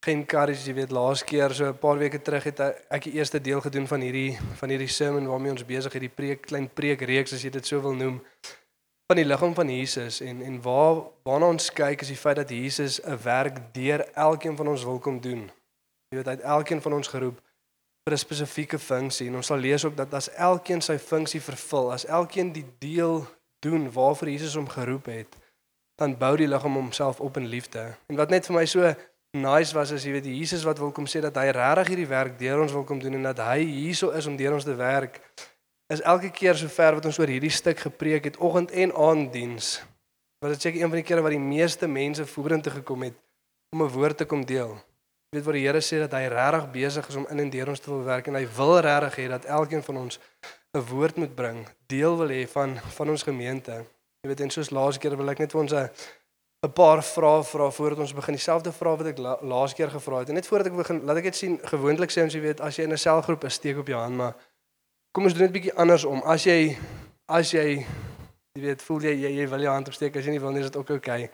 geencouraged, jy weet, laas keer so 'n paar weke terug het ek die eerste deel gedoen van hierdie van hierdie sermon waarmee ons besig is, die preek klein preekreeks as jy dit so wil noem van die liggaam van Jesus en en waar waarna ons kyk is die feit dat Jesus 'n werk deur elkeen van ons wil kom doen. Jy weet, hy het elkeen van ons geroep vir 'n spesifieke funksie en ons sal lees ook dat as elkeen sy funksie vervul, as elkeen die deel doen waarvoor Jesus hom geroep het, dan bou die liggaam homself op in liefde. En wat net vir my so nice was as jy weet Jesus wat wil kom sê dat hy regtig hierdie werk deur ons wil kom doen en dat hy hierso is om deur ons te werk is elke keer so ver wat ons oor hierdie stuk gepreek het oggend en aand diens was dit seker een van die kere wat die meeste mense vorentoe gekom het om 'n woord te kom deel. Jy weet wat die Here sê dat hy regtig besig is om in en deur ons te wil werk en hy wil regtig hê dat elkeen van ons 'n woord moet bring deel wil hê van van ons gemeente. Jy weet en soos laas keer wil ek net vir ons 'n 'n paar vrae vra voordat ons begin. Dieselfde vrae wat ek la, laas keer gevra het. En net voordat ek begin, laat ek dit sien. Gewoonlik sê ons jy weet as jy in 'n selgroep is, steek op jou hand, maar kom ons doen dit bietjie andersom. As jy as jy jy weet voel jy jy, jy wil jou hand opsteek, as jy nie wil nie, is dit ook oukei. Okay.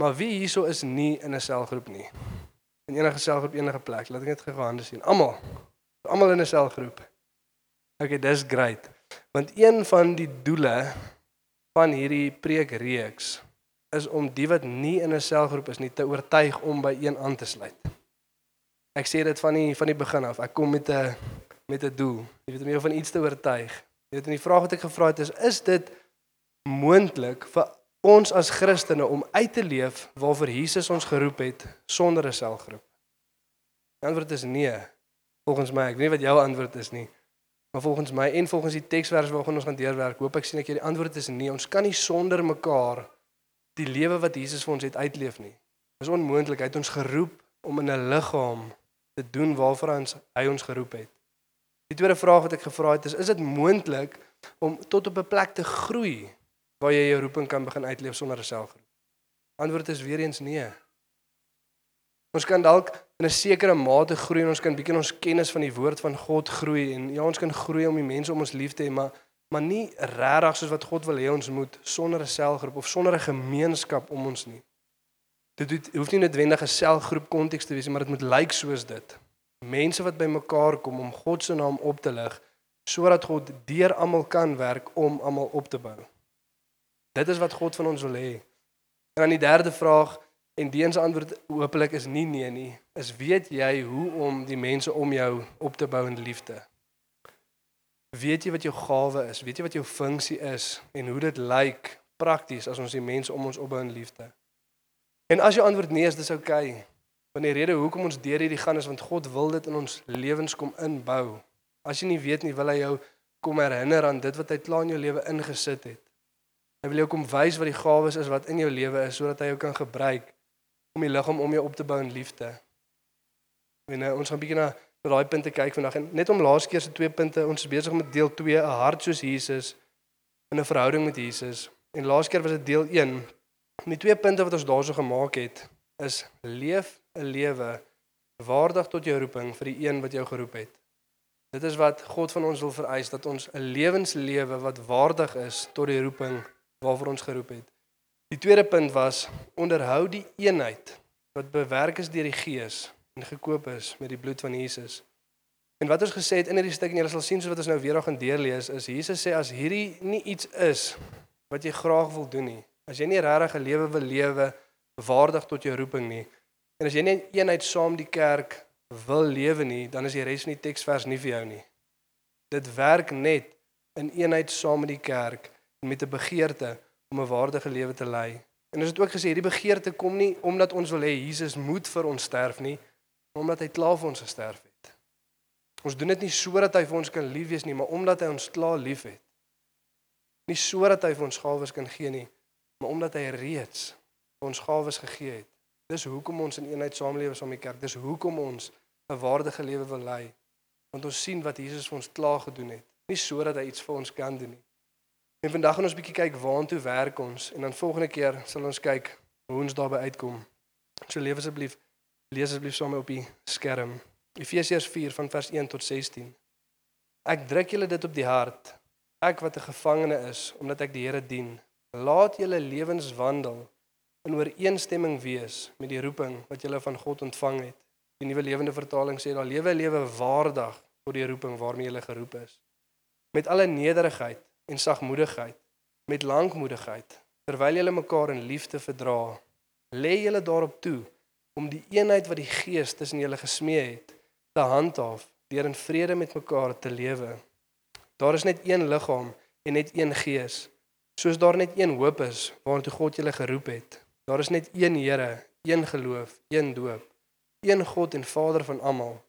Maar wie hierso is nie in 'n selgroep nie? In enige selgroep enige plek. Laat ek net gou hande sien. Almal. Almal in 'n selgroep. Okay, dis great. Want een van die doele van hierdie preekreeks is om die wat nie in 'n selgroep is nie te oortuig om by een aan te sluit. Ek sê dit van die van die begin af. Ek kom met 'n met 'n doel. Jy weet om jou van iets te oortuig. Jy weet en die vraag wat ek gevra het is is dit moontlik vir ons as Christene om uit te leef waarvoor Jesus ons geroep het sonder 'n selgroep? Die antwoord is nee. Volgens my, ek weet nie wat jou antwoord is nie. Maar volgens my en volgens die teksvers waarvan ons gaan deurwerk, hoop ek sien ek jy die antwoord is nee. Ons kan nie sonder mekaar die lewe wat Jesus vir ons het uitleef nie. Dis onmoontlik. Hy het ons geroep om in 'n liggaam te doen waarvoor ons hy ons geroep het. Die tweede vraag wat ek gevra het is: is dit moontlik om tot op 'n plek te groei waar jy jou roeping kan begin uitleef sonder 'n selfgroep? Antwoord is weer eens nee. Ons kan dalk in 'n sekere mate groei en ons kan bietjie ons kennis van die woord van God groei en ja, ons kan groei om die mense om ons lief te hê, maar maar nie regtig soos wat God wil hê ons moet sonder 'n selgroep of sonder 'n gemeenskap om ons nie. Dit hoef, hoef nie noodwendig 'n selgroep konteks te wees nie, maar dit moet lyk like soos dit. Mense wat bymekaar kom om God se naam op te lig sodat God deur almal kan werk om almal op te bou. Dit is wat God van ons wil hê. En dan die derde vraag en die eens antwoord hopelik is nie nee nie, is weet jy hoe om die mense om jou op te bou in liefde? Weet jy wat jou gawe is? Weet jy wat jou funksie is en hoe dit lyk prakties as ons die mense om ons opbou in liefde? En as jou antwoord nee is, dis oukei. Okay. Want die rede hoekom ons deur hierdie gaan is want God wil dit in ons lewens kom inbou. As jy nie weet nie, wil hy jou kom herinner aan dit wat hy klaar in jou lewe ingesit het. Hy wil jou kom wys wat die gawes is wat in jou lewe is sodat hy jou kan gebruik om die liggaam om jou op te bou in liefde. En nou, ons gaan bietjie na na daai punte kyk vandag. En net om laas keer se twee punte ons is besig met deel 2 'n hart soos Jesus in 'n verhouding met Jesus. En laas keer was dit deel 1 en die twee punte wat ons daarso gemaak het is leef 'n lewe waardig tot jou roeping vir die een wat jou geroep het. Dit is wat God van ons wil vereis dat ons 'n lewenslewe wat waardig is tot die roeping waarvoor ons geroep het. Die tweede punt was onderhou die eenheid wat bewerk is deur die gees en gekoop is met die bloed van Jesus. En wat ons gesê het in hierdie stuk en julle sal sien soos wat ons nou weer gaan deurlees is Jesus sê as hierdie nie iets is wat jy graag wil doen nie. As jy nie regtig 'n lewe wil lewe waardig tot jou roeping nie. En as jy nie eenheid saam die kerk wil lewe nie, dan is die res van die teksvers nie vir jou nie. Dit werk net in eenheid saam met die kerk en met 'n begeerte om 'n waardige lewe te lei. En ons het ook gesê hierdie begeerte kom nie omdat ons wil hê Jesus moet vir ons sterf nie, omdat hy klaar vir ons gesterf het. Ons doen dit nie sodat hy vir ons kan lief wees nie, maar omdat hy ons klaar liefhet. Nie sodat hy vir ons gawes kan gee nie, maar omdat hy reeds ons gawes gegee het. Dis hoekom ons in eenheid saamlewe saam die kerk. Dis hoekom ons 'n waardige lewe wil lei. Want ons sien wat Jesus vir ons klaar gedoen het. Nie sodat hy iets vir ons kan doen nie. En vandag gaan ons bietjie kyk waantoe werk ons en dan volgende keer sal ons kyk hoe ons daarby uitkom. So leef asseblief lees asseblief saam op die skerm. Efesiërs 4 van vers 1 tot 16. Ek druk julle dit op die hart. Ek wat 'n gevangene is omdat ek die Here dien. Laat julle lewens wandel in ooreenstemming wees met die roeping wat julle van God ontvang het. Die nuwe lewende vertaling sê daar lewe 'n lewe waardig tot die roeping waarmee jy geroep is. Met alle nederigheid en sagmoedigheid, met lankmoedigheid, terwyl julle mekaar in liefde verdra, lê julle daarop toe om die eenheid wat die Gees tussen julle gesmee het, te handhaaf deur in vrede met mekaar te lewe. Daar is net een liggaam en net een Gees, soos daar net een hoop is waartoe God julle geroep het. Daar is net een Here, een geloof, een doop, een God en Vader van almal.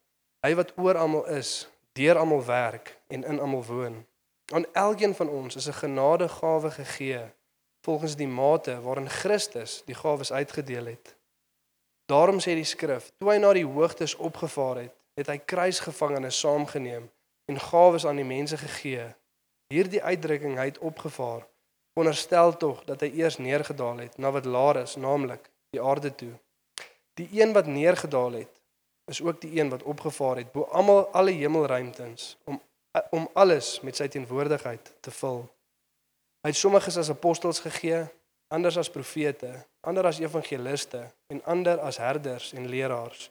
Hy wat oor almal is, deur almal werk en in almal woon. Aan elkeen van ons is 'n genadegawe gegee volgens die mate waarin Christus die gawes uitgedeel het. Daarom sê die skrif, toe hy na die hoogtes opgevaar het, het hy kruisgevangenes saamgeneem en gawes aan die mense gegee. Hierdie uitdrukking hy het opgevaar, onderstel tog dat hy eers neergedaal het na wat laer is, naamlik die aarde toe. Die een wat neergedaal het, is ook die een wat opgevaar het bo almal alle hemelruimtes om om alles met sy teenwoordigheid te vul. Hy het sommiges as apostels gegee, ander as profete, ander as evangeliste en ander as herders en leraars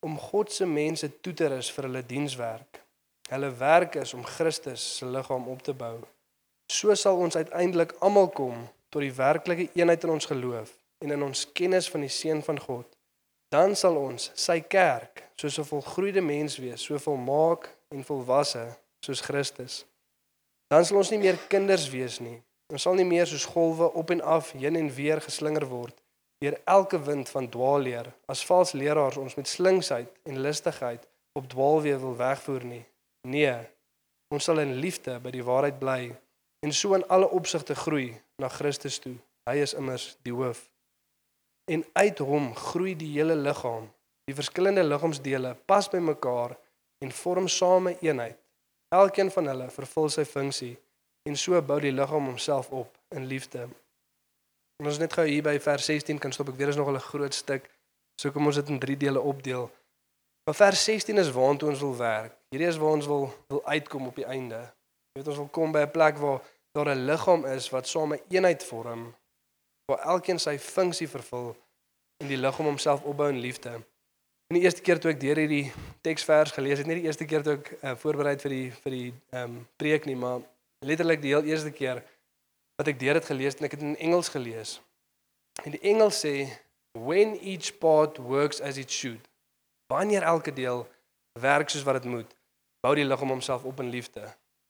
om God se mense toe te rus vir hulle dienswerk. Hulle werk is om Christus se liggaam op te bou. So sal ons uiteindelik almal kom tot die werklike eenheid in ons geloof en in ons kennis van die seun van God. Dan sal ons sy kerk soos 'n volgroeide mens wees, so volmaak en volwasse soos Christus. Dan sal ons nie meer kinders wees nie. Ons sal nie meer soos golwe op en af heen en weer geslinger word deur elke wind van dwaalleer as vals leraars ons met slinksheid en listigheid op dwaalweë wil wegvoer nie. Nee, ons sal in liefde by die waarheid bly en so in alle opsigte groei na Christus toe. Hy is immers die hoof. En uit hom groei die hele liggaam. Die verskillende liggaamsdele pas by mekaar en vorm same eenheid. Elkeen van hulle vervul sy funksie en so bou die liggaam homself op in liefde. En ons net gou hier by vers 16 kan stop. Ek weet is nog 'n groot stuk. So kom ons dit in drie dele opdeel. Maar vers 16 is waartoe ons wil werk. Hierdie is waar ons wil wil uitkom op die einde. Jy weet ons wil kom by 'n plek waar daar 'n liggaam is wat same eenheid vorm waar elkeen sy funksie vervul en die liggaam homself opbou in liefde. En die eerste keer toe ek deur hierdie teksvers gelees het, nie die eerste keer toe ek uh, voorberei vir die vir die ehm um, preek nie, maar letterlik die heel eerste keer wat ek deur dit gelees het en ek het in Engels gelees. En die Engels sê when each part works as it should. Wanneer elke deel werk soos wat dit moet, bou die liggaam homself op in liefde.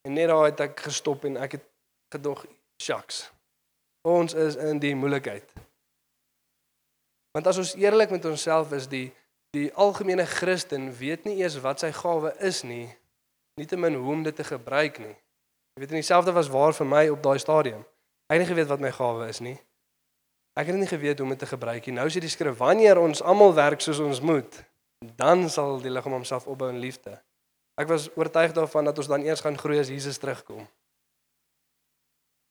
En net daar het ek gestop en ek het gedog, shucks. Ons is in die moeilikheid. Want as ons eerlik met onsself is, die die algemene Christen weet nie eers wat sy gawe is nie, nietemin hoe om dit te gebruik nie. Jy weet en dieselfde was waar vir my op daai stadium. Ek het nie geweet wat my gawe is nie. Ek het nie geweet hoe om dit te gebruik nie. Nou sê die skrif wanneer ons almal werk soos ons moet, dan sal die liggaam homself opbou in liefde. Ek was oortuig daarvan dat ons dan eers gaan groei as Jesus terugkom.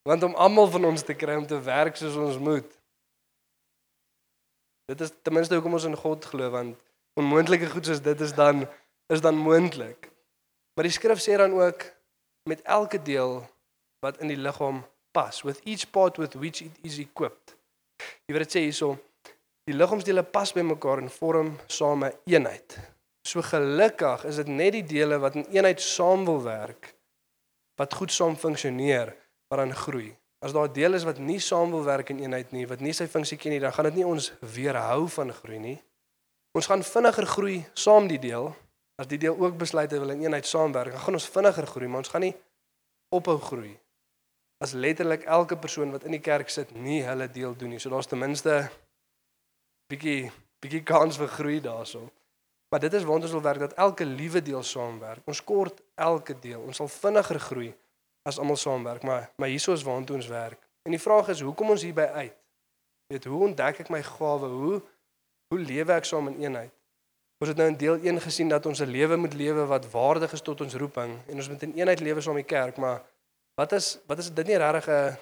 Want om almal van ons te kry om te werk soos ons moet. Dit is ten minste hoekom ons in God glo want onmoontlike goed soos dit is dan is dan moontlik. Maar die skrif sê dan ook met elke deel wat in die liggaam pas with each part with which it is equipped. Jy weet dit sê hierso die liggaamsdele pas by mekaar en vorm same eenheid. So gelukkig is dit net die dele wat in eenheid saam wil werk wat goed saam funksioneer wat dan groei. As daar dele is wat nie saam wil werk in eenheid nie, wat nie sy funksie ken nie, dan gaan dit nie ons weerhou van groei nie. Ons gaan vinniger groei saam die deel As die deel ook besluit hy wil in eenheid saamwerk, dan gaan ons vinniger groei, maar ons gaan nie ophou groei. As letterlik elke persoon wat in die kerk sit nie hulle deel doen nie. So daar's ten minste bietjie bietjie kans vir groei daarso. Maar dit is waar ons wil werk dat elke liewe deel saamwerk. Ons kort elke deel. Ons sal vinniger groei as almal saamwerk, maar maar hieso is waar ons werk. En die vraag is, hoe kom ons hierby uit? Jy weet, hoe ontdek ek my gawe? Hoe hoe lewe ek saam in eenheid? Ons het nou in deel 1 gesien dat ons 'n lewe moet lewe wat waardig is tot ons roeping en ons moet in eenheid lewe saam die kerk, maar wat is wat is dit nie regtig 'n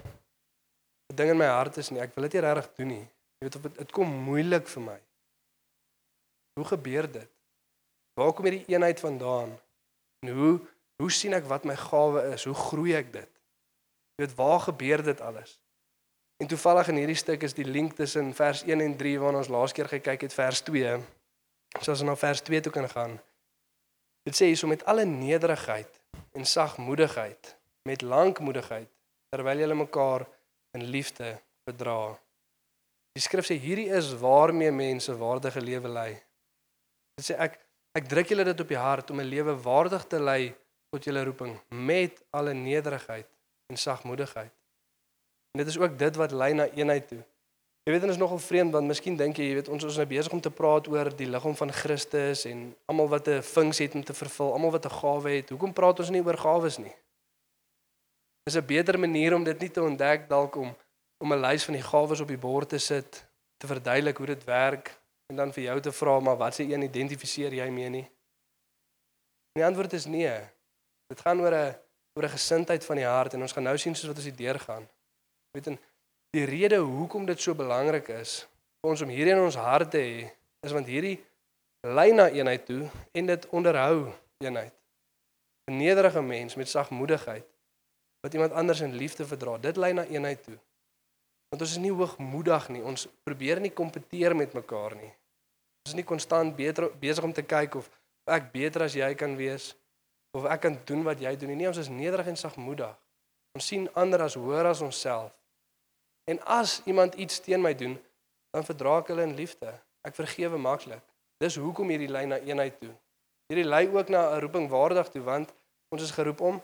ding in my hart is nie. Ek wil dit nie regtig doen nie. Jy weet of dit dit kom moeilik vir my. Hoe gebeur dit? Waar kom hierdie eenheid vandaan? En hoe hoe sien ek wat my gawe is? Hoe groei ek dit? Jy weet waar gebeur dit alles? En toevallig in hierdie stuk is die link tussen vers 1 en 3 waarna ons laas keer gekyk het vers 2. So as ons na vers 2 toe kan gaan. Dit sê hierso met alle nederigheid en sagmoedigheid, met lankmoedigheid, terwyl julle mekaar in liefde verdra. Die skrif sê hierdie is waarmee mense waardige lewe lei. Dit sê ek ek druk julle dit op die hart om 'n lewe waardig te lei tot julle roeping met alle nederigheid en sagmoedigheid. En dit is ook dit wat lei na eenheid toe. Jy weet dit is nogal vreemd want miskien dink jy, jy weet ons ons is nou besig om te praat oor die liggaam van Christus en almal wat 'n funksie het om te vervul, almal wat 'n gawe het. Hoekom praat ons nie oor gawes nie? Is 'n beter manier om dit nie te ontdek dalk om om 'n lys van die gawes op die bord te sit, te verduidelik hoe dit werk en dan vir jou te vra maar wat se een identifiseer jy mee nie? En die antwoord is nee. Dit gaan oor 'n oor 'n gesindheid van die hart en ons gaan nou sien soos wat ons hier deurgaan. Weet en die rede hoekom dit so belangrik is vir ons om hierdie in ons hart te hê, is want hierdie lei na eenheid toe en dit onderhou eenheid. 'n Nederige mens met sagmoedigheid wat iemand anders in liefde verdra, dit lei na eenheid toe. Want ons is nie hoogmoedig nie. Ons probeer nie kompeteer met mekaar nie. Ons is nie konstant besig om te kyk of ek beter as jy kan wees of ek kan doen wat jy doen nie. Nee, ons is nederig en sagmoedig. Ons sien ander as hoër as onsself. En as iemand iets teen my doen, dan verdra ek hulle in liefde. Ek vergewe maklik. Dis hoekom hierdie lyn na eenheid toe. Hierdie lei ook na 'n roeping waardig toe want ons is geroep om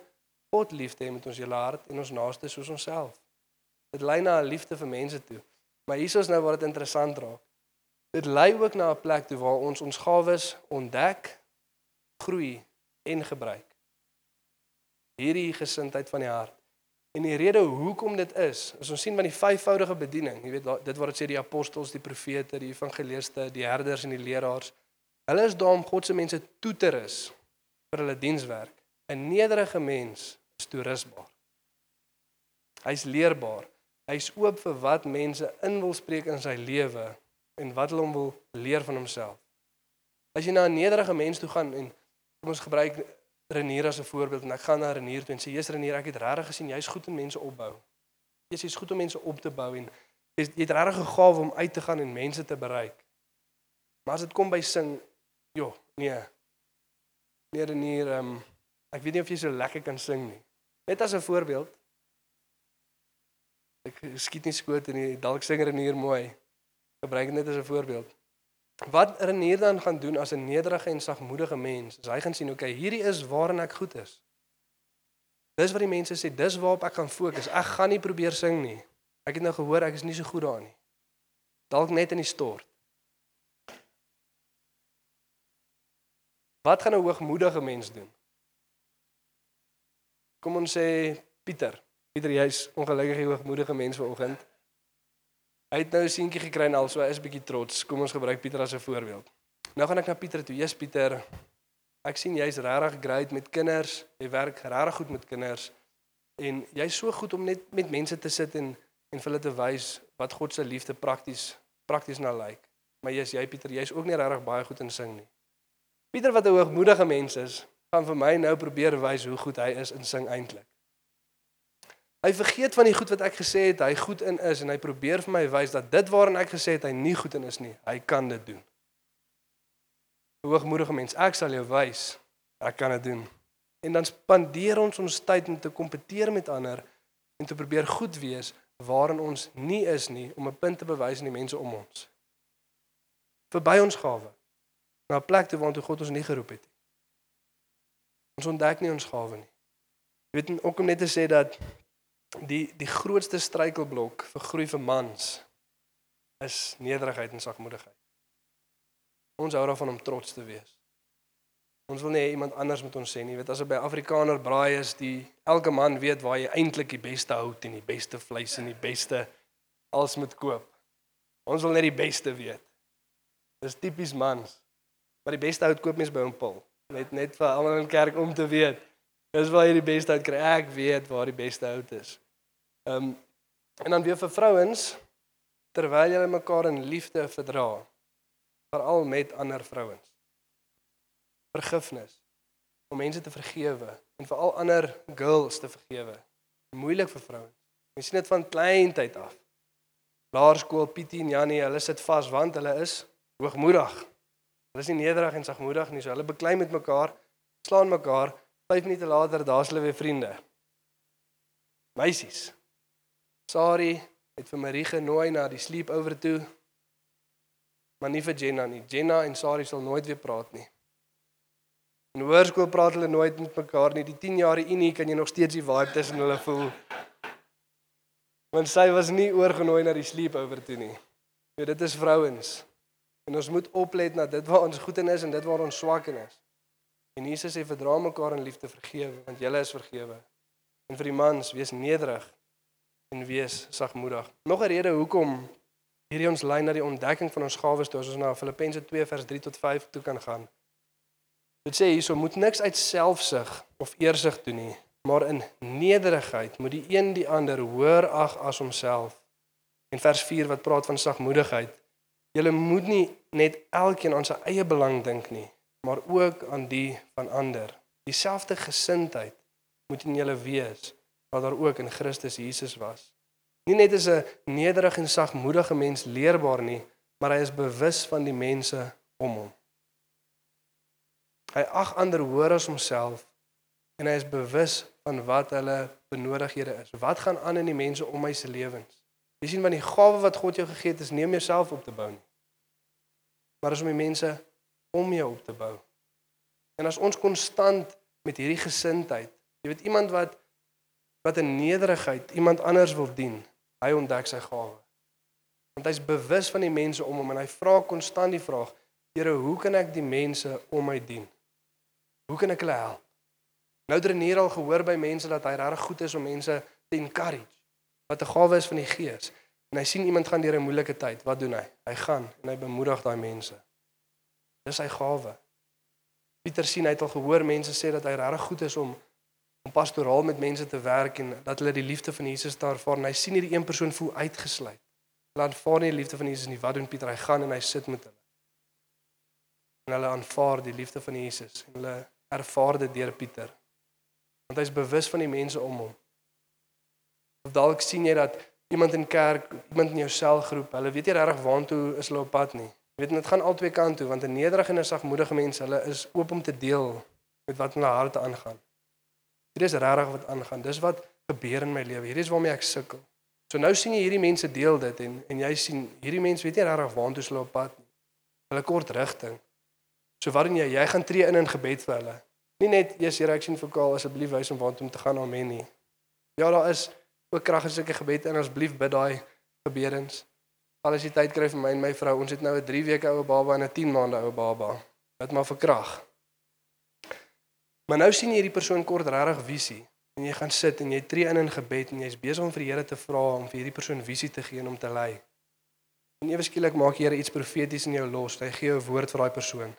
God lief te hê met ons hele hart en ons naaste soos onsself. Dit lei na 'n liefde vir mense toe. Maar hier is nou waar dit interessant raak. Dit lei ook na 'n plek toe waar ons ons gawes ontdek, groei en gebruik. Hierdie gesindheid van die hart. En die rede hoekom dit is, is ons sien van die vyfvoudige bediening. Jy weet dit wat dit sê die apostels, die profete, die evangeliste, die herders en die leraars. Hulle is daar om God se mense toe te rus vir hulle dienswerk. 'n Nederige mens is toerusbaar. Hy's leerbaar. Hy's oop vir wat mense in wil spreek in sy lewe en wat hulle wil leer van homself. As jy na 'n nederige mens toe gaan en kom ons gebruik Renier as 'n voorbeeld en ek gaan na Renier toe en sê Jesus Renier, ek het regtig gesien jy's goed in mense opbou. Jy's jy's goed om mense op te bou en jy het regtig 'n gawe om uit te gaan en mense te bereik. Maar as dit kom by sing, joh, nee. Nee Renier, um, ek weet nie of jy so lekker kan sing nie. Net as 'n voorbeeld. Ek skiet nie skoot nie, dalk sing Renier mooi. Gebruik dit net as 'n voorbeeld. Wat Renier dan gaan doen as 'n nederige en sagmoedige mens, is hy gaan sien, okay, hierdie is waarin ek goed is. Dis wat die mense sê, dis waarop ek gaan fokus. Ek gaan nie probeer sing nie. Ek het nou gehoor ek is nie so goed daarin nie. Dalk net in die stort. Wat gaan 'n hoogmoedige mens doen? Kom ons sê Pieter. Pieter, jy's ongelukkig hoogmoedige mens vanoggend. Hy het nou 'n seentjie gekry en also is 'n bietjie trots. Kom ons gebruik Pieter as 'n voorbeeld. Nou gaan ek na Pieter toe. Jesus Pieter, ek sien jy's regtig great met kinders. Jy werk regtig goed met kinders. En jy's so goed om net met mense te sit en en vir hulle te wys wat God se liefde prakties prakties na lyk. Maar jy's jy Pieter, jy's ook nie regtig baie goed in sing nie. Pieter wat 'n hoogmoedige mens is, gaan vir my nou probeer wys hoe goed hy is in sing eintlik. Hy vergeet van die goed wat ek gesê het hy goed in is en hy probeer vir my wys dat dit waarin ek gesê het hy nie goed in is nie, hy kan dit doen. Hoogmoedige mens, ek sal jou wys ek kan dit doen. En dan spandeer ons ons tyd om te kompeteer met ander en te probeer goed wees waarin ons nie is nie om 'n punt te bewys aan die mense om ons. Verby ons gawe. Na 'n plek toe waar God ons nie geroep het nie. Ons ontdek nie ons gawe nie. Jy weet ook om net te sê dat die die grootste struikelblok vir groei vir mans is nederigheid en sagmoedigheid. Ons hou daarvan om trots te wees. Ons wil nie iemand anders met ons sê nie. Jy weet as jy by Afrikaner braai is, die elke man weet waar jy eintlik die beste hout en die beste vleis en die beste alles moet koop. Ons wil net die beste weet. Dis tipies mans. Maar die beste hout koop mens by hom Paul. Net net vir almal in kerk om te weet. Dis waar jy die beste hout kry. Ek weet waar die beste hout is. Ehm um, en dan weer vir vrouens terwyl julle mekaar in liefde verdra, veral met ander vrouens. Vergifnis om mense te vergewe en veral ander girls te vergewe. Moeilik vir vrouens. Jy sien dit van kleintyd af. Laerskool Pietie en Jannie, hulle sit vas want hulle is hoogmoedig. Hulle is nie nederig en sagmoedig nie, so hulle beklei met mekaar, slaan mekaar, 5 minute later daar's hulle weer vriende. Meisies. Sari het vir Marie genooi na die sleepover toe. Maar nie vir Jenna nie. Jenna en Sari sal nooit weer praat nie. In hoërskool praat hulle nooit met mekaar nie. Die 10 jaar unie kan jy nog steeds die vibe tussen hulle voel. Want sy was nie oorgenooi na die sleepover toe nie. Ja, dit is vrouens. En ons moet oplet na dit waar ons goed in is en dit waar ons swak in is. En Jesus sê verdra mekaar in liefde vergewe want julle is vergewe. En vir die mans, wees nederig en wees sagmoedig. Nog 'n rede hoekom hierdie ons lei na die ontdekking van ons gawes toe as ons na Filippense 2 vers 3 tot 5 toe kan gaan. Dit sê hierso moet niks uit selfsug of eersug doen nie, maar in nederigheid moet die een die ander hoër ag as homself. En vers 4 wat praat van sagmoedigheid. Julle moet nie net elkeen aan sy eie belang dink nie, maar ook aan die van ander. Dieselfde gesindheid moet in julle wees wat daar ook in Christus Jesus was. Nie net is 'n nederige en sagmoedige mens leerbaar nie, maar hy is bewus van die mense om hom. Hy ag ander hoër as homself en hy is bewus van wat hulle benodighede is. Wat gaan aan in die mense om my se lewens? Jy sien van die gawe wat God jou gegee het is nie om jouself op te bou nie. Maar is om die mense om jou op te bou. En as ons konstant met hierdie gesindheid, jy weet iemand wat wat in nederigheid iemand anders wil dien, hy ontdek sy gawe. Want hy's bewus van die mense om hom en hy vra konstant die vraag: Here, hoe kan ek die mense om my dien? Hoe kan ek hulle help? Nou het Renier al gehoor by mense dat hy regtig goed is om mense te encourage. Wat 'n gawe is van die Gees. En hy sien iemand gaan deur 'n moeilike tyd, wat doen hy? Hy gaan en hy bemoedig daai mense. Dis sy gawe. Pieter sien hy het al gehoor mense sê dat hy regtig goed is om om pastoraal met mense te werk en dat hulle die liefde van Jesus daar ervaar en hy sien hierdie een persoon voel uitgesluit. Hulle aanvaar nie die liefde van Jesus nie. Wat doen Pieter? Hy gaan en hy sit met hulle. En hulle aanvaar die liefde van Jesus en hulle ervaar dit deur Pieter. Want hy's bewus van die mense om hom. Of dalk sien jy dat iemand in kerk, iemand in jou selgroep, hulle weet nie regtig waantoe is hulle op pad nie. Weet dit gaan albei kante toe want 'n nederige en 'n sagmoedige mens, hulle is oop om te deel met wat in hulle harte aangaan. Hier is regtig wat aangaan. Dis wat gebeur in my lewe. Hierdie is waarmee ek sukkel. So nou sien jy hierdie mense deel dit en en jy sien hierdie mense weet nie regtig waantoe hulle op pad nie. Hulle kort rigting. So wat doen jy? Jy gaan tree in in gebed vir hulle. Nie net eers Here ek sien vir Kaal asseblief wys hom waantoe om te gaan amen nie. Ja, daar is ook krag in sulke gebed en asseblief bid daai gebedens. Al is die tyd kry vir my en my vrou, ons het nou 'n 3 weke oue baba en 'n 10 maande oue baba. Dit maar vir krag. Maar nou sien jy hierdie persoon kort regtig visie en jy gaan sit en jy tree in in gebed en jy's besig om vir die Here te vra om vir hierdie persoon visie te gee en om te lei. En ewe skielik maak die Here iets profeties in jou los. Hy gee jou 'n woord vir daai persoon.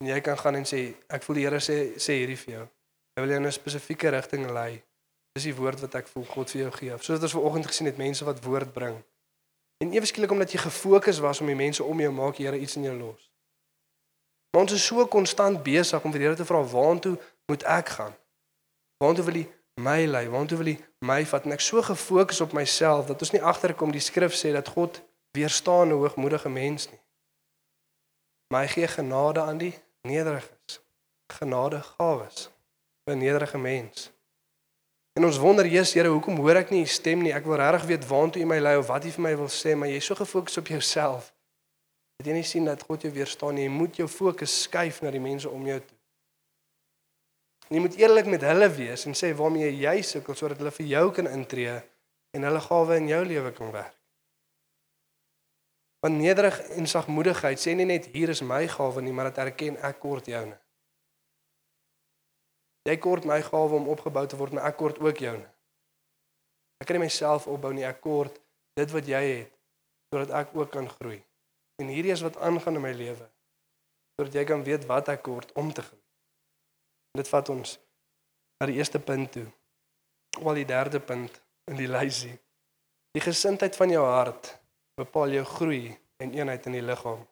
En jy kan gaan en sê ek voel die Here sê sê hierdie vir jou. Hy wil jou in 'n spesifieke rigting lei. Dis die woord wat ek voel God vir jou gee. Soos ons vanoggend gesien het mense wat woord bring. En ewe skielik omdat jy gefokus was om die mense om jou maak Here iets in jou los. Maar ons is so konstant besig om vir die Here te vra waantoe moet ek gaan? Waantoe wil hy my lei? Waantoe wil hy my vat? En ek so gefokus op myself dat ons nie agterkom die skrif sê dat God weerstaan 'n hoogmoedige mens nie. Maar hy gee genade aan die nederiges. Genade gawes vir 'n nederige mens. En ons wonder, Jesus Here, hoekom hoor ek nie u stem nie? Ek wil regtig weet waantoe u my lei of wat u vir my wil sê, maar jy's so gefokus op jouself. Dat jy nie sien dat God jou weerstaan nie. Jy moet jou fokus skuif na die mense om jou toe. En jy moet eerlik met hulle wees en sê waarmee jy sukkel sodat hulle vir jou kan intree en hulle gawe in jou lewe kan werk. Want nederig en sagmoedigheid sê nie net hier is my gawe nie, maar dit erken ek kort joune. Jy kort my gawe om opgebou te word, maar ek kort ook joune. Ek kan nie myself opbou nie, ek kort dit wat jy het sodat ek ook kan groei. En hierdie is wat aangaan in my lewe. sodat jy kan weet wat ek kort om te groei. En dit vat ons na die eerste punt toe. Wel die derde punt in die lysie. Die gesindheid van jou hart bepaal jou groei en eenheid in die liggaam.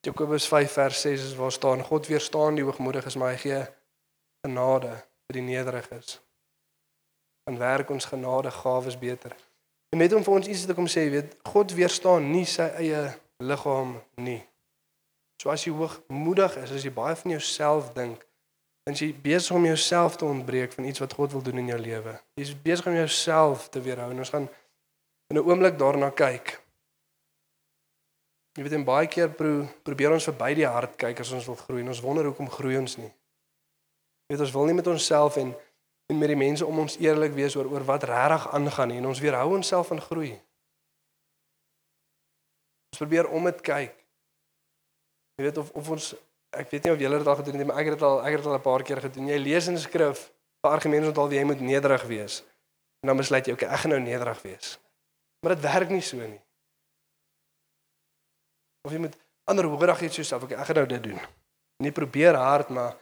Jakobus 5 vers 6 is waar staan God weerstaan die hoogmoediges maar hy gee genade vir die nederiges. En werk ons genade gawes beter. En net om vir ons iets te kom sê, weet God weerstaan nie sy eie liggaam nie. So as jy hoogmoedig is, as jy baie van jouself dink, dan jy besig om jouself te ontbreek van iets wat God wil doen in jou lewe. Jy's besig om jouself te weerhou en ons gaan in 'n oomblik daarna kyk. Jy weet en baie keer pro, probeer ons verby die hart kyk as ons wil groei en ons wonder hoekom groei ons nie. Jy weet ons wil nie met onsself en en met die mense om ons eerlik wees oor oor wat regtig aangaan nie en ons weerhou onsself van groei. Ons probeer om dit kyk. Jy weet of of ons ek weet nie of julle dit al gedoen het maar ek het dit al ek het dit al 'n paar keer gedoen. Jy lees in die skrif, vir argumente onthou jy moet nederig wees. En dan besluit jy, okay, ek gaan nou nederig wees. Maar dit werk nie so nie. Of jy moet ander hoogdag iets jouself, okay, ek gaan nou dit doen. Nie probeer hard, maar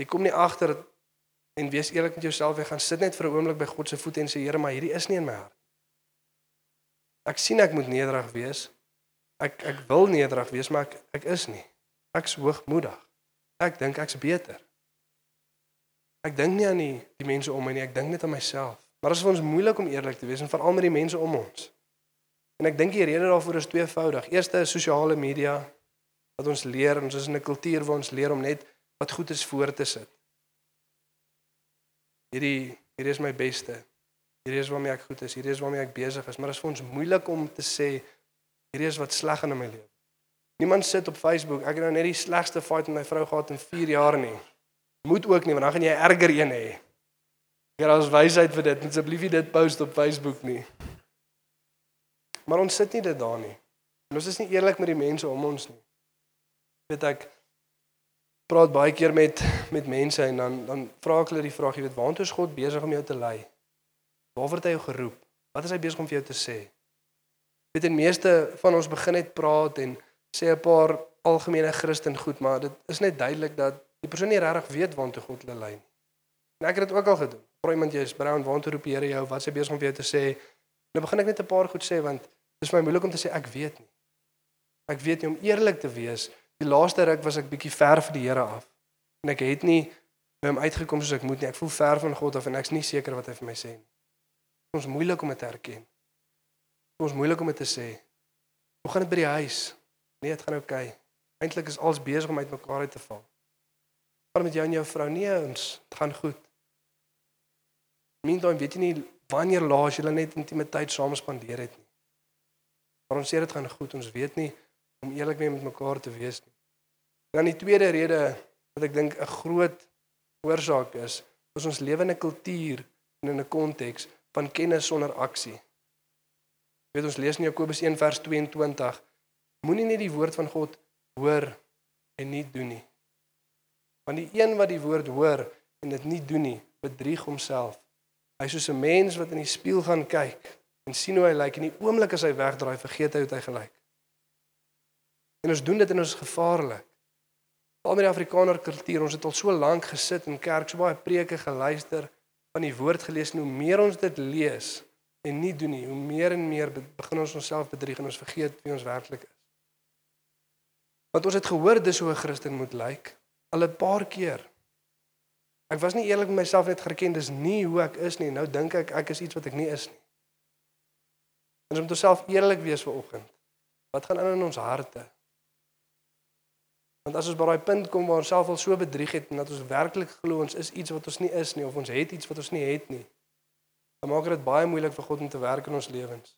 jy kom nie agter en wees eerlik met jouself, jy gaan sit net vir 'n oomblik by God se voete en sê Here, maar hierdie is nie in my hart. Ek sien ek moet nederig wees. Ek ek wil nederig wees, maar ek ek is nie. Ek's hoogmoedig. Ek dink ek's beter. Ek dink nie aan die die mense om my nie, ek dink net aan myself. Maar dit is vir ons moeilik om eerlik te wees en veral met die mense om ons. En ek dink die rede daarvoor is tweevoudig. Eerste is sosiale media wat ons leer, ons is in 'n kultuur waar ons leer om net wat goed is voor te sit. Hierdie hierdie is my beste. Hierdie is waarmee ek goed is. Hierdie is waarmee ek besig is, maar dit is vir ons moeilik om te sê hierdie is wat sleg in my lewe. Niemand sit op Facebook, ek het nou net die slegste fight met my vrou gehad in 4 jaar nie. Moet ook nie, want dan gaan jy erger een hê. Ek het as wysheid vir dit, asseblief nie dit post op Facebook nie. Maar ons sit nie dit daar nie. En ons is nie eerlik met die mense om ons nie. Weet ek praat baie keer met met mense en dan dan vra ek hulle die vraag, jy weet, waantoe is God besig om jou te lei? Waarvoor het hy jou geroep? Wat is hy besig om vir jou te sê? Weet en meeste van ons begin net praat en sê 'n paar algemene Christen goed, maar dit is net duidelik dat die persoon nie regtig weet waantoe God hulle lei nie. En ek het dit ook al gedoen. Vra iemand jy is Brown, waantoe roep die Here jou? Wat is hy besig om vir jou te sê? Nou begin ek net 'n paar goed sê want dit is vir my moeilik om te sê ek weet nie. Ek weet nie om eerlik te wees. Die laaste ruk was ek bietjie ver van die Here af. En ek het nie hom uitgekom soos ek moet nie. Ek voel ver van God af en ek's nie seker wat hy vir my sê nie. Ons moeilik om dit te erken. Ons moeilik om dit te sê. Hoe gaan dit by die huis? Nee, dit gaan. Okay. Eintlik is alles besig om uitmekaar uit te val. Maar met jou en jou vrou, nee, ons, dit gaan goed. Meantime weet jy nie wanneer laas julle net intimiteit saam spandeer het nie. Maar ons sê dit gaan goed. Ons weet nie om eerlik mee met mekaar te wees nie. Dan die tweede rede wat ek dink 'n groot oorsaak is, is ons lewende kultuur en in 'n konteks van kennis sonder aksie. Jy weet ons lees in Jakobus 1 vers 22 Moenie net die woord van God hoor en nie doen nie. Want die een wat die woord hoor en dit nie doen nie, bedrieg homself. Hy is soos 'n mens wat in die spieël gaan kyk en sien hoe hy lyk en die oomblik as hy wegdraai, vergeet hy hoe hy gelyk. En ons doen dit en ons is gevaarlik. Al met die Afrikaner kultuur, ons het al so lank gesit in kerk, so baie preke geluister, van die woord gelees en hoe meer ons dit lees en nie doen nie, hoe meer en meer begin ons onsself bedrieg en ons vergeet wie ons werklik is. Want ons het gehoor dis hoe 'n Christen moet lyk al 'n paar keer. Ek was nie eerlik met myself net gereken dis nie hoe ek is nie. Nou dink ek ek is iets wat ek nie is nie. Ons moet onsself eerlik wees vir oggend. Wat gaan aan in ons harte? Want as ons by daai punt kom waar ons self al so bedrieg het en dat ons werklik glo ons is iets wat ons nie is nie of ons het iets wat ons nie het nie, dan maak dit baie moeilik vir God om te werk in ons lewens.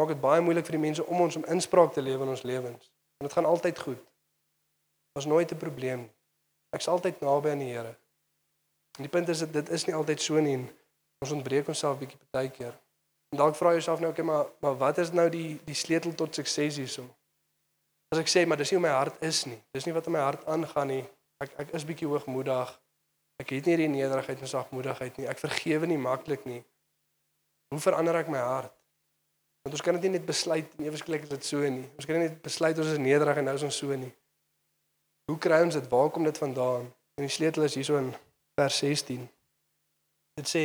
Maak dit baie moeilik vir die mense om ons om inspraak te lewe in ons lewens. En dit gaan altyd goed. Daar's nooit 'n probleem nie. Ek's altyd naby aan die Here. En die punt is dit dit is nie altyd so nie. Ons ontbreek onsself bietjie partykeer. En dalk vra jy jouself nou, okay, maar maar wat is nou die die sleutel tot sukses hierso? As ek sê maar dis nie hoe my hart is nie. Dis nie wat in my hart aangaan nie. Ek ek is bietjie hoogmoedig. Ek het nie die nederigheid en sagmoedigheid nie. Ek vergewe nie maklik nie. Hoe verander ek my hart? Want ons kan dit nie net besluit en ewe skielik is dit so nie. Ons kan nie net besluit ons is nederig en nou is ons so nie. Hoe kry ons dit? Waar kom dit vandaan? En die sleutel is hierso in vers 16. Dit sê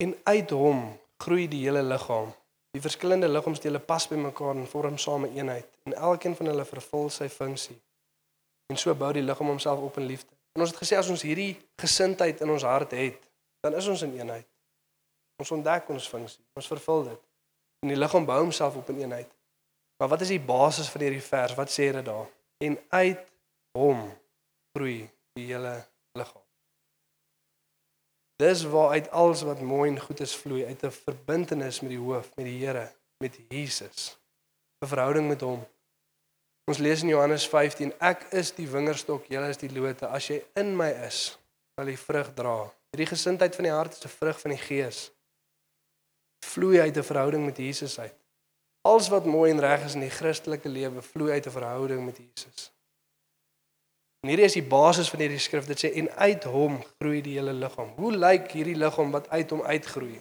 en uit hom groei die hele liggaam. Die verskillende liggaamsdele pas by mekaar en vorm same eenheid en elkeen van hulle vervul sy funksie. En so bou die liggaam homself op in liefde. En ons het gesê as ons hierdie gesindheid in ons hart het, dan is ons in eenheid. Ons ontdek ons funksie, ons vervul dit. En die liggaam bou homself op in eenheid. Maar wat is die basis van hierdie vers? Wat sê dit daar? En uit hom groei die hele liggaam. Dis waaruit alles wat mooi en goed is vloei uit 'n verbintenis met die hoof, met die Here, met Jesus. 'n Verhouding met hom. Ons lees in Johannes 15: Ek is die wingerdstok, julle is die lote. As jy in my is, sal jy vrug dra. Hierdie gesindheid van die hart is 'n vrug van die Gees. Vloei uit 'n verhouding met Jesus uit. Alles wat mooi en reg is in die Christelike lewe vloei uit 'n verhouding met Jesus. En hierdie is die basis van hierdie skrif. Dit sê en uit hom groei die hele liggaam. Hoe lyk hierdie liggaam wat uit hom uitgroei?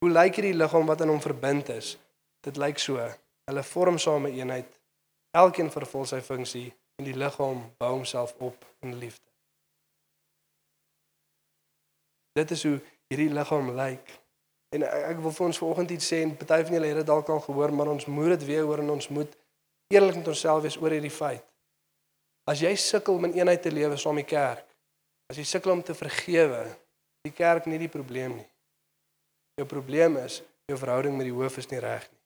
Hoe lyk hierdie liggaam wat aan hom verbind is? Dit lyk so. Hulle vorm same eenheid. Elkeen vervul sy funksie en die liggaam bou homself op in liefde. Dit is hoe hierdie liggaam lyk. En ek, wil vir ons vanoggend iets sê en party van julle het dit dalk al gehoor, maar ons moet dit weer hoor en ons moet eerlik met onsself wees oor hierdie feit. As jy sukkel om in eenheid te lewe saam met die kerk, as jy sukkel om te vergewe, die kerk nie die probleem nie. Jou probleem is jou verhouding met die hoof is nie reg nie.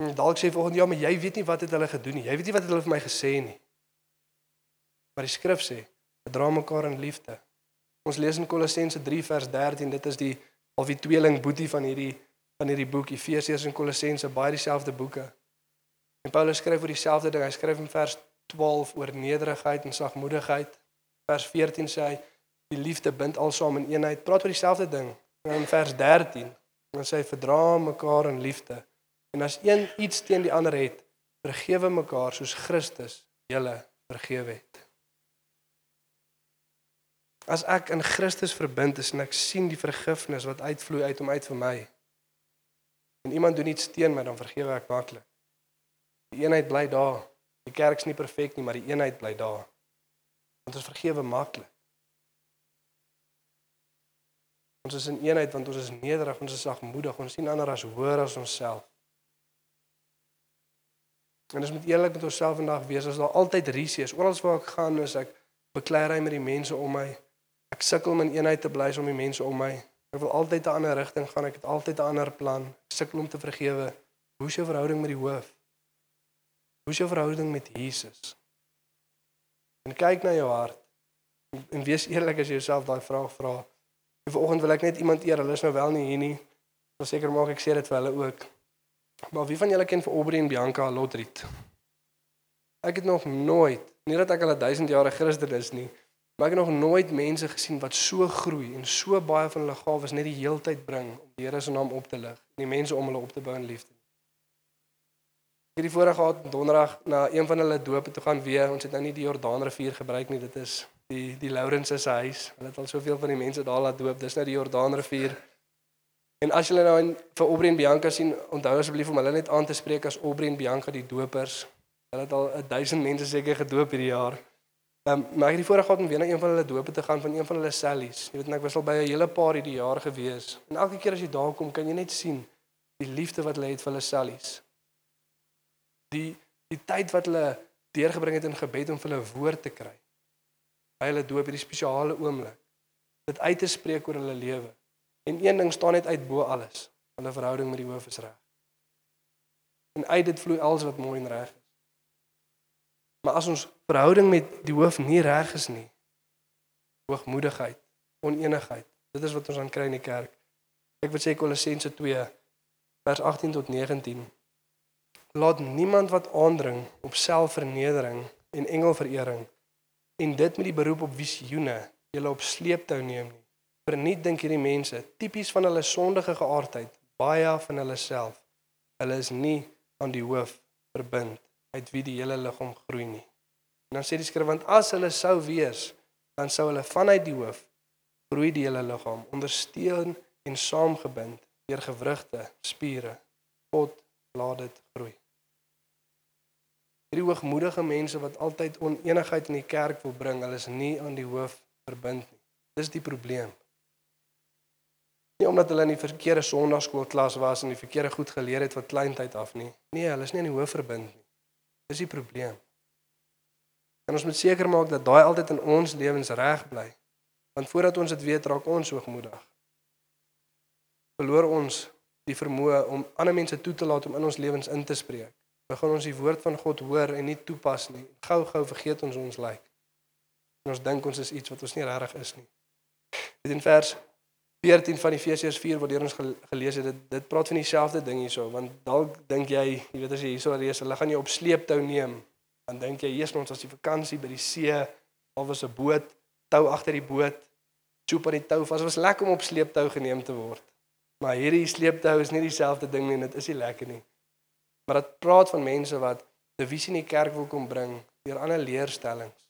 En dalk sê volgens ja, maar jy weet nie wat het hulle gedoen nie. Jy weet nie wat het hulle vir my gesê nie. Maar die skrif sê, dra mekaar in liefde. Ons lees in Kolossense 3 vers 13, dit is die al die tweeling boetie van hierdie van hierdie boek Efesiërs en Kolossense, baie dieselfde boeke. En Paulus skryf oor dieselfde ding. Hy skryf in vers 12 oor nederigheid en sagmoedigheid. Vers 14 sê hy die liefde bind alsaam in eenheid. Praat oor dieselfde ding. En in vers 13 dan sê hy verdra mekaar in liefde. En as een iets teen die ander het, vergewe mekaar soos Christus julle vergewe het. As ek in Christus verbind is en ek sien die vergifnis wat uitvloei uit hom uit vir my. En iemand doen iets teen my, dan vergewe ek maklik. Die eenheid bly daar. Die kerk's nie perfek nie, maar die eenheid bly daar. Want ons vergewe maklik. Ons is in eenheid want ons is nederig, ons is sagmoedig, ons sien ander as hoër as onsself. En ons moet eerlik met onsself vandag wees, as daar altyd risie is. Oral waar ek gaan, is ek beklei ry met die mense om my. Ek sukkel om in eenheid te bly om die mense om my. Ek wil altyd 'n ander rigting gaan, ek het altyd 'n ander plan. Ek sukkel om te vergewe. Hoe is jou verhouding met die hoof? Hoe is jou verhouding met Jesus? En kyk na jou hart. En wees eerlik as jy jouself daai vraag vra. En vanoggend wil ek net iemand eer. Hulle is nou wel nie hier nie. Verseker maak ek sê dit vir hulle ook. Maar wie van julle ken vir Aubrey en Bianca Lotriet? Ek het nog nooit, nie dat ek al 1000 jaar Christen is nie, maar ek het nog nooit mense gesien wat so groei en so baie van hulle gawes net die heeltyd bring om die Here se naam op te lig en die mense om hulle op te bou in liefde het die voorreg gehad donderdag na een van hulle dope toe gaan weer. Ons het nou nie die Jordaanrivier gebruik nie. Dit is die die Lourens se huis. Hulle het al soveel van die mense daar laat doop. Dis nou die Jordaanrivier. En as julle nou in vir Aubrey en Bianca sien, onthou asseblief om hulle net aan te spreek as Aubrey en Bianca die dopers. Hulle het al 1000 mense seker gedoop hierdie jaar. Ehm um, maar ek het die voorreg gehad om weer na een van hulle dope te gaan van een van hulle sellies. Jy weet en ek was al by 'n hele paar hierdie jaar gewees. En elke keer as jy daar kom, kan jy net sien die liefde wat hulle het vir hulle sellies die die tyd wat hulle deurgebring het in gebed om vir hulle woord te kry. By hulle doop hierdie spesiale oomblik. Dit uit te spreek oor hulle lewe. En een ding staan net uit bo alles. Hulle verhouding met die hoof is reg. En uit dit vloei alles wat mooi en reg is. Maar as ons verhouding met die hoof nie reg is nie, hoogmoedigheid, oneenigheid, dit is wat ons aan kry in die kerk. Ek wil sê Kolossense 2 vers 18 tot 19 laat niemand wat aandring op selfvernedering en engelverering en dit met die beroep op visioene julle op sleeptou neem nie. Verniet dink hierdie mense tipies van hulle sondige geaardheid, baie van hulle self. Hulle is nie aan die hoof verbind uit wie die hele liggaam groei nie. En dan sê die skrif want as hulle sou wees, dan sou hulle vanuit die hoof groei die hele liggaam ondersteun en saamgebind deur gewrigte, spiere. God laat dit groei. Hierdie hoogmoedige mense wat altyd oneenigheid in die kerk wil bring, hulle is nie aan die hoof verbind nie. Dis die probleem. Nie omdat hulle in die verkeerde sonnaarskoolklas was en die verkeerde goed geleer het van kleintyd af nie. Nee, hulle is nie aan die hoof verbind nie. Dis die probleem. En ons moet seker maak dat daai altyd in ons lewens reg bly. Want voordat ons dit weet, raak ons hoogmoedig. Verloor ons die vermoë om ander mense toe te laat om in ons lewens in te spreek. Begin ons die woord van God hoor en nie toepas nie. Gou-gou vergeet ons ons lyk. En ons dink ons is iets wat ons nie regtig is nie. Dit in vers 14 van Efesiërs 4 waar ons gelees het, dit dit praat van dieselfde ding hierso, want dalk dink jy, jy weet as jy hierso lees, hulle gaan jou op sleeptou neem. Dan dink jy, "Jesus, ons was die vakansie by die see, al was 'n boot, tou agter die boot, choop aan die tou vas. Dit was lekker om op sleeptou geneem te word." Maar hierdie sleeptou is nie dieselfde ding nie, dit is nie lekker nie. Maar dit praat van mense wat divisie in die kerk wil kom bring deur ander leerstellings.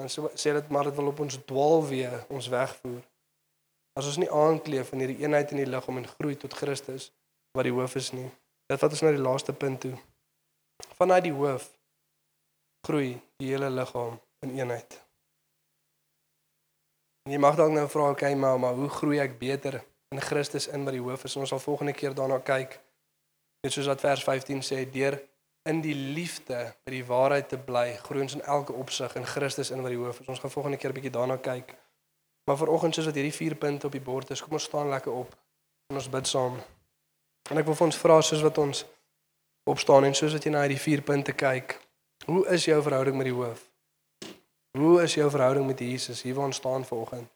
En dan sê dit maar dit wil op ons dwaalweë ons wegvoer. As ons nie aankleef van hierdie eenheid in die liggaam en groei tot Christus wat die hoof is nie. Dit vat ons na die laaste punt toe. Vanuit die hoof groei die hele liggaam in eenheid. En jy mag dalk nou vra, okay, maar, maar hoe groei ek beter in Christus in wat die hoof is? Ons sal volgende keer daarna kyk. Net soos wat vers 15 sê, deur in die liefde by die waarheid te bly, groei ons in elke opsig in Christus in wat die hoof is. Ons gaan volgende keer 'n bietjie daarna kyk. Maar vanoggend soos wat hierdie vier punte op die bord is, kom ons staan lekker op en ons bid saam. En ek wil vir ons vra soos wat ons opstaan en soos wat jy na hierdie vier punte kyk, hoe is jou verhouding met die hoof? Hoe is jou verhouding met Jesus hier waar ons staan vanoggend?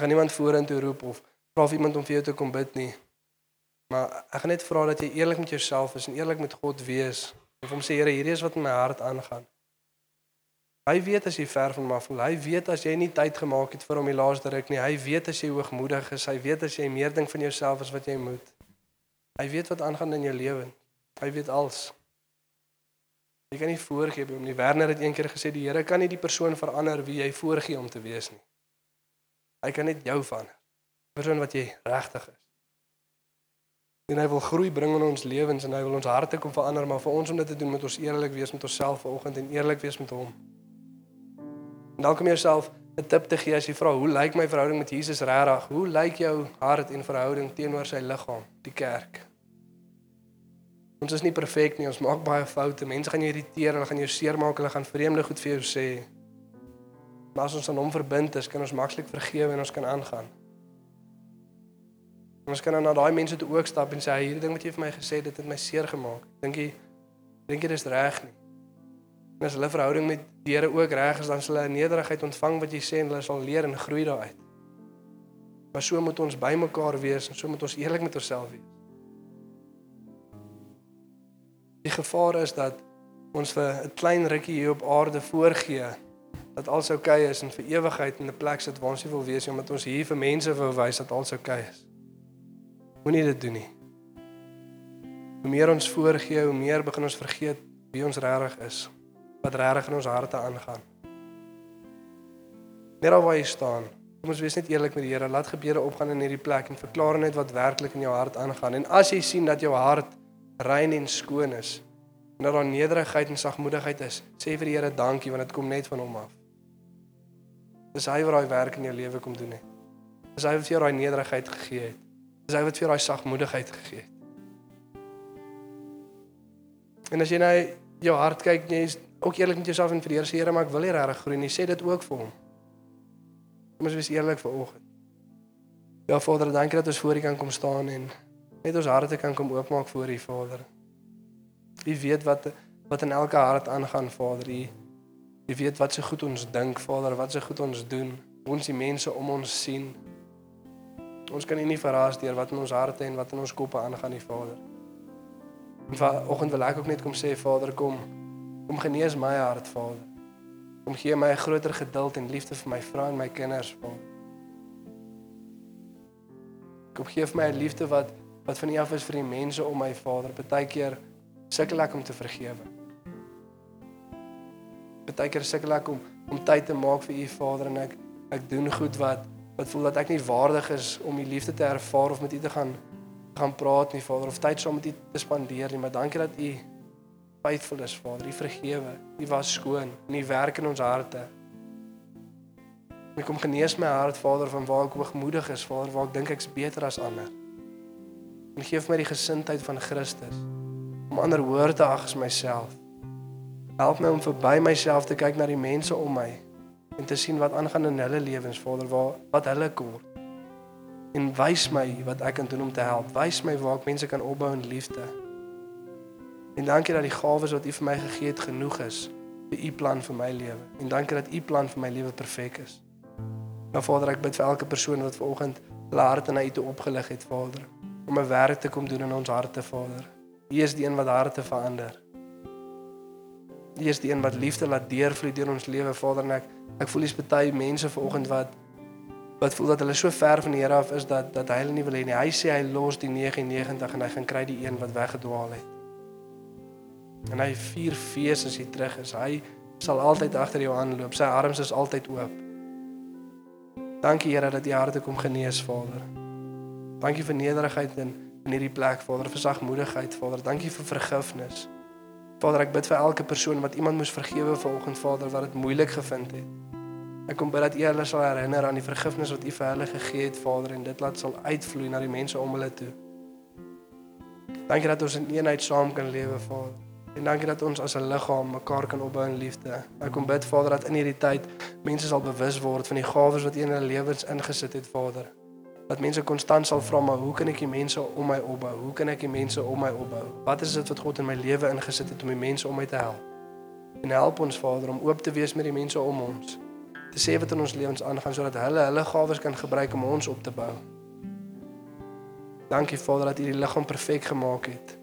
Gaan niemand vorentoe roep of vra of iemand om vir jou te kom bid nie. Maar ek gaan net vra dat jy eerlik met jouself is en eerlik met God wees. Of hom sê Here, hierdie is wat in my hart aangaan. Hy weet as jy ver van hom af voel. Hy weet as jy nie tyd gemaak het vir hom die laaste ruk nie. Hy weet as jy hoogmoedig is. Hy weet as jy meer dink van jouself as wat jy moet. Hy weet wat aangaan in jou lewe. Hy weet alles. Jy kan nie voorgee hom nie. Werner het eendag gesê die Here kan nie die persoon verander wie jy voorgee om te wees nie. Hy kan net jou verander. Persoon wat jy regtig is. En hy wil groei bring in ons lewens en hy wil ons harte kom verander, maar vir ons om dit te doen moet ons eerlik wees met onsself vanoggend en eerlik wees met hom. En dan kom jy jouself 'n tip te gee as jy vra hoe lyk my verhouding met Jesus regtig? Hoe lyk jou hart en verhouding teenoor sy liggaam, die kerk? Ons is nie perfek nie, ons maak baie foute. Mense gaan jou irriteer, hulle gaan jou seermaak, hulle gaan vreemde goed vir jou sê. Maar as ons aan hom verbind is, kan ons maklik vergewe en ons kan aangaan. En ons kan dan na daai mense toe ook stap en sê hierdie ding wat jy vir my gesê het, dit het my seer gemaak. Dink jy dink jy dis reg nie? En as hulle verhouding met die Here ook reg is, dan sal hulle 'n nederigheid ontvang wat jy sê en hulle sal leer en groei daaruit. Maar so moet ons bymekaar wees en so moet ons eerlik met onsself wees. Die gevaar is dat ons vir 'n klein rukkie hier op aarde voorgee dat alles oukei okay is en vir ewigheid in 'n plek sit waar ons nie wil wees nie omdat ons hier vir mense wil wys dat alles oukei okay is. Moenie dit doen nie. Hoe meer ons voorgee, hoe meer begin ons vergeet wie ons regtig is wat regtig in ons harte aangaan. Net al waar jy staan, kom ons wees net eerlik met die Here. Laat gebede opgaan in hierdie plek en verklaar net wat werklik in jou hart aangaan. En as jy sien dat jou hart rein en skoon is, en dat daar nederigheid en sagmoedigheid is, sê vir die Here dankie want dit kom net van hom af. Dis hy wat daai werk in jou lewe kom doen het. Dis hy wat vir jou daai nederigheid gegee het. Dis hy wat vir daai sagmoedigheid gegee het. En as jy nou jou hart kyk, jy is ook eerlik met jouself en vir die Here sê Here, maar ek wil nie regtig groei nie. Sê dit ook vir hom. Kom ons wees eerlik vir oggend. Ja Vader, dankie dat ons voor U kan kom staan en net ons harte kan kom oopmaak voor U Vader. U weet wat wat in elke hart aangaan Vader. U U weet wat se so goed ons dink Vader, wat se so goed ons doen. Ons die mense om ons sien. Ons kan U nie verras deur wat in ons harte en wat in ons koppe aangaan nie Vader. Vanoggend wil ek ook net kom sê Vader, kom Kom genees my hart, Vader. Kom gee my 'n groter geduld en liefde vir my vrou en my kinders, Vader. Kom gee vir my 'n liefde wat wat van U af is vir die mense om my, Vader. Partykeer sukkel ek om te vergewe. Partykeer sukkel ek om om tyd te maak vir U, Vader, en ek ek doen goed wat wat voel dat ek nie waardig is om u liefde te ervaar of met u te gaan gaan praat nie, Vader, of tyd saam met u te spandeer nie, maar dankie dat u faithful is, Vader. U vergewe. U was skoon en u werk in ons harte. Ek kom genees my hart, Vader, van waar ek hoogmoedig is, Vader, waar ek dink ek's beter as ander. En gee vir my die gesindheid van Christus om ander hoër te ag as myself. Help my om verby myself te kyk na die mense om my en te sien wat aangaan in hulle lewens, Vader, waar wat hulle kort. En wys my wat ek kan doen om te help. Wys my waar ek mense kan opbou in liefde. En dankie dat die gawes wat U vir my gegee het genoeg is vir U plan vir my lewe. En dankie dat U plan vir my lewe perfek is. Nou Vader, ek bid vir elke persoon wat vanoggend hulle harte na U toe opgelig het, Vader, om 'n werk te kom doen in ons harte, Vader. U is die een wat harte verander. U is die een wat liefde laat deurvloei deur ons lewe, Vader, en ek ek voel dis baie mense vanoggend wat wat voel dat hulle so ver van die Here af is dat dat hy hulle nie wil hê nie. Hy sê hy los die 99 en hy gaan kry die een wat weggedwaal het. En hy vier fees as hy terug is. Hy sal altyd agter jou aanloop. Sy arms is altyd oop. Dankie Here dat U harte kom genees, Vader. Dankie vir nederigheid in in hierdie plek, Vader, vir sagmoedigheid, Vader. Dankie vir vergifnis. Vader, ek bid vir elke persoon wat iemand moes vergewe vanoggend, Vader, wat dit moeilik gevind het. Ek kom bid dat U hulle sal herinner aan die vergifnis wat U vir hulle gegee het, Vader, en dit laat sal uitvloei na die mense om hulle toe. Dankie dat ons in eenheid saam kan lewe, Vader. En dankie dat ons as 'n liggaam mekaar kan opbou in liefde. Ek kom bid Vader dat in hierdie tyd mense sal bewus word van die gawes wat U in hulle lewens ingesit het, Vader. Dat mense konstant sal vra maar hoe kan ek die mense om my opbou? Hoe kan ek die mense om my opbou? Wat is dit wat God in my lewe ingesit het om die mense om my te help? En help ons Vader om oop te wees met die mense om ons. Te sê wat in ons lewens aangaan sodat hulle hulle gawes kan gebruik om ons op te bou. Dankie Vader dat U die liggaam perfek gemaak het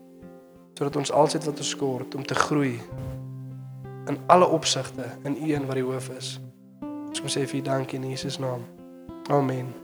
sodat ons alsit wat ons kort om te groei in alle opsigte in U een wat die hoof is. Ons kom sê vir U dankie in Jesus naam. Amen.